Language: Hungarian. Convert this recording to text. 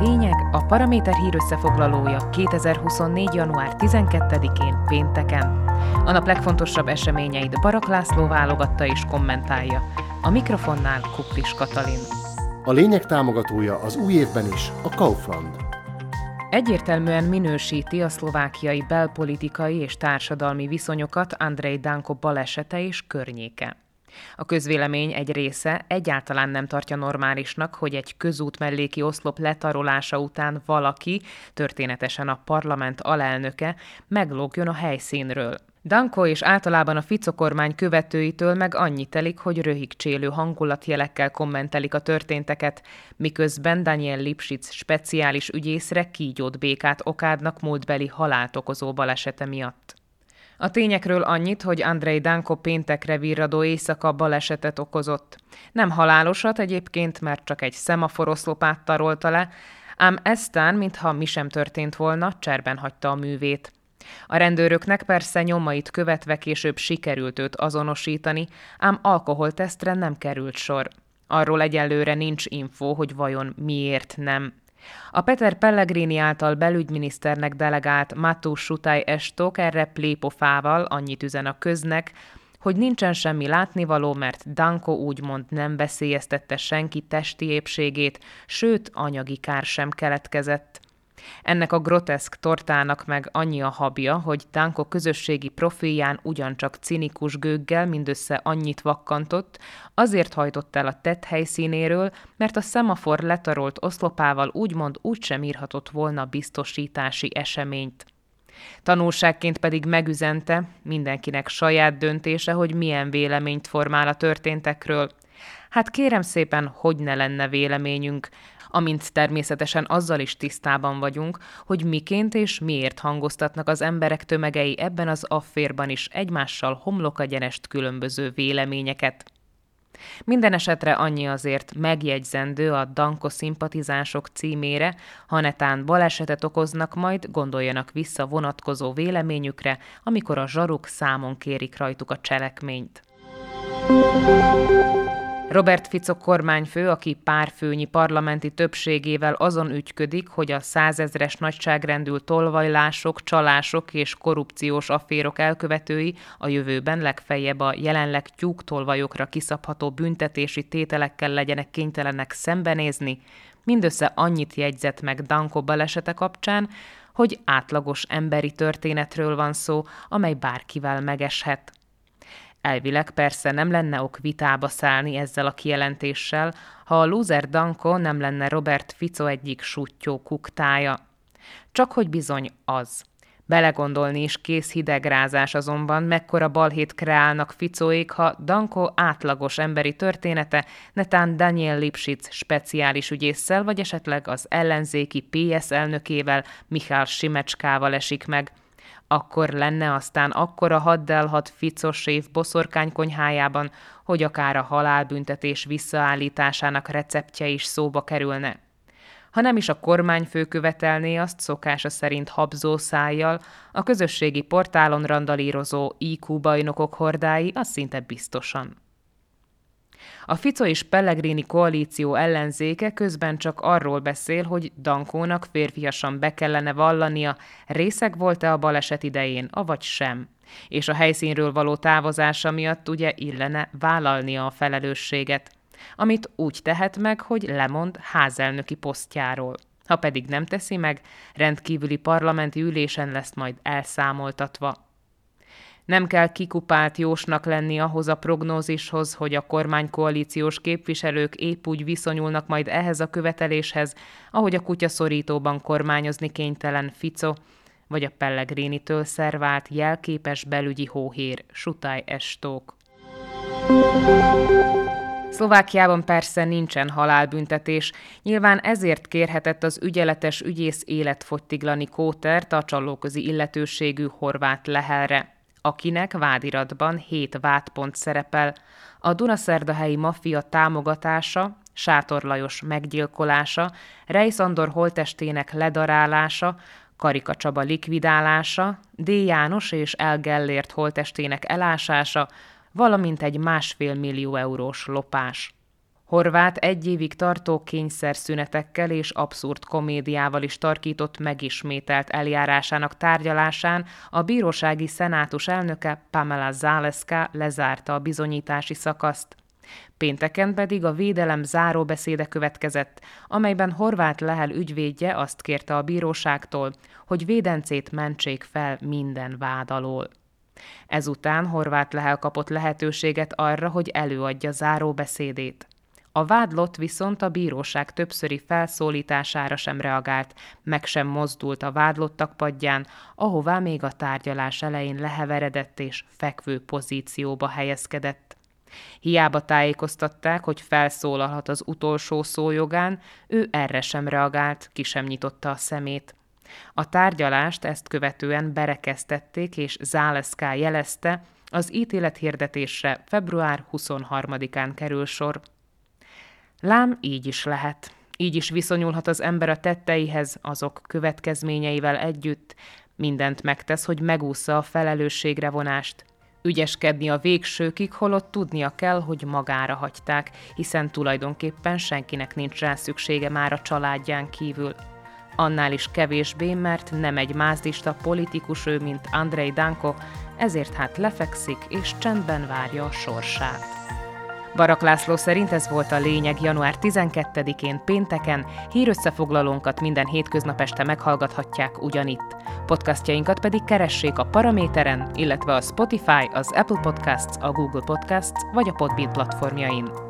lényeg, a Paraméter hír összefoglalója 2024. január 12-én pénteken. A nap legfontosabb eseményeit Barak László válogatta és kommentálja. A mikrofonnál Kuklis Katalin. A lényeg támogatója az új évben is a Kaufland. Egyértelműen minősíti a szlovákiai belpolitikai és társadalmi viszonyokat Andrei Danko balesete és környéke. A közvélemény egy része egyáltalán nem tartja normálisnak, hogy egy közút melléki oszlop letarolása után valaki, történetesen a parlament alelnöke, meglógjon a helyszínről. Danko és általában a Fico kormány követőitől meg annyi telik, hogy röhigcsélő hangulatjelekkel kommentelik a történteket, miközben Daniel Lipschitz speciális ügyészre kígyót békát okádnak múltbeli halált okozó balesete miatt. A tényekről annyit, hogy Andrei Danko péntekre virradó éjszaka balesetet okozott. Nem halálosat egyébként, mert csak egy szemaforoszlopát tarolta le, ám eztán, mintha mi sem történt volna, cserben hagyta a művét. A rendőröknek persze nyomait követve később sikerült őt azonosítani, ám alkoholtesztre nem került sor. Arról egyelőre nincs info, hogy vajon miért nem. A Peter Pellegrini által belügyminiszternek delegált Matus Sutai Estok erre plépofával annyit üzen a köznek, hogy nincsen semmi látnivaló, mert Danko úgymond nem veszélyeztette senki testi épségét, sőt, anyagi kár sem keletkezett. Ennek a groteszk tortának meg annyi a habja, hogy Danko közösségi profilján ugyancsak cinikus gőggel mindössze annyit vakkantott, azért hajtott el a tett helyszínéről, mert a szemafor letarolt oszlopával úgymond úgysem írhatott volna biztosítási eseményt. Tanulságként pedig megüzente, mindenkinek saját döntése, hogy milyen véleményt formál a történtekről. Hát kérem szépen, hogy ne lenne véleményünk, amint természetesen azzal is tisztában vagyunk, hogy miként és miért hangoztatnak az emberek tömegei ebben az afférban is egymással homlokagyenest különböző véleményeket. Minden esetre annyi azért megjegyzendő a Danko szimpatizánsok címére, ha netán balesetet okoznak, majd gondoljanak vissza vonatkozó véleményükre, amikor a zsaruk számon kérik rajtuk a cselekményt. Robert Fico kormányfő, aki párfőnyi parlamenti többségével azon ügyködik, hogy a százezres nagyságrendül tolvajlások, csalások és korrupciós afférok elkövetői a jövőben legfeljebb a jelenleg tyúktolvajokra kiszabható büntetési tételekkel legyenek kénytelenek szembenézni, mindössze annyit jegyzett meg Danko balesete kapcsán, hogy átlagos emberi történetről van szó, amely bárkivel megeshet. Elvileg persze nem lenne ok vitába szállni ezzel a kijelentéssel, ha a loser Danko nem lenne Robert Fico egyik sutyó kuktája. Csak hogy bizony az. Belegondolni is kész hidegrázás azonban, mekkora balhét kreálnak Ficóék, ha Danko átlagos emberi története netán Daniel Lipschitz speciális ügyésszel, vagy esetleg az ellenzéki PS elnökével, Mihály Simecskával esik meg – akkor lenne aztán akkora haddelhat ficos év boszorkánykonyhájában, hogy akár a halálbüntetés visszaállításának receptje is szóba kerülne. Ha nem is a kormányfő követelné azt szokása szerint habzó szájjal, a közösségi portálon randalírozó IQ bajnokok hordái az szinte biztosan. A Fico és Pellegrini koalíció ellenzéke közben csak arról beszél, hogy Dankónak férfiasan be kellene vallania, részeg volt-e a baleset idején, avagy sem. És a helyszínről való távozása miatt ugye illene vállalnia a felelősséget, amit úgy tehet meg, hogy lemond házelnöki posztjáról. Ha pedig nem teszi meg, rendkívüli parlamenti ülésen lesz majd elszámoltatva. Nem kell kikupált jósnak lenni ahhoz a prognózishoz, hogy a kormánykoalíciós képviselők épp úgy viszonyulnak majd ehhez a követeléshez, ahogy a kutyaszorítóban kormányozni kénytelen Fico, vagy a Pellegrini-től szervált jelképes belügyi hóhér Sutály Estók. Szlovákiában persze nincsen halálbüntetés, nyilván ezért kérhetett az ügyeletes ügyész életfogytiglani Kótert a csalóközi illetőségű horvát lehelre akinek vádiratban hét vádpont szerepel, a Dunaszerdahelyi maffia támogatása, Sátor Lajos meggyilkolása, Reis Andor holtestének ledarálása, Karika Csaba likvidálása, D. János és El Gellért holtestének elásása, valamint egy másfél millió eurós lopás. Horvát egy évig tartó kényszerszünetekkel és abszurd komédiával is tarkított megismételt eljárásának tárgyalásán a bírósági szenátus elnöke Pamela Zaleska lezárta a bizonyítási szakaszt. Pénteken pedig a védelem záróbeszéde következett, amelyben Horváth Lehel ügyvédje azt kérte a bíróságtól, hogy védencét mentsék fel minden vád alól. Ezután Horváth Lehel kapott lehetőséget arra, hogy előadja záróbeszédét. A vádlott viszont a bíróság többszöri felszólítására sem reagált, meg sem mozdult a vádlottak padján, ahová még a tárgyalás elején leheveredett és fekvő pozícióba helyezkedett. Hiába tájékoztatták, hogy felszólalhat az utolsó szójogán, ő erre sem reagált, ki sem nyitotta a szemét. A tárgyalást ezt követően berekeztették, és Záleszká jelezte, az ítélethirdetésre február 23-án kerül sor. Lám így is lehet. Így is viszonyulhat az ember a tetteihez, azok következményeivel együtt. Mindent megtesz, hogy megúszza a felelősségre vonást. Ügyeskedni a végsőkig, holott tudnia kell, hogy magára hagyták, hiszen tulajdonképpen senkinek nincs rá szüksége már a családján kívül. Annál is kevésbé, mert nem egy mázdista politikus ő, mint Andrei Danko, ezért hát lefekszik és csendben várja a sorsát. Barak László szerint ez volt a lényeg január 12-én pénteken, hírösszefoglalónkat minden hétköznap este meghallgathatják ugyanitt. Podcastjainkat pedig keressék a Paraméteren, illetve a Spotify, az Apple Podcasts, a Google Podcasts vagy a Podbean platformjain.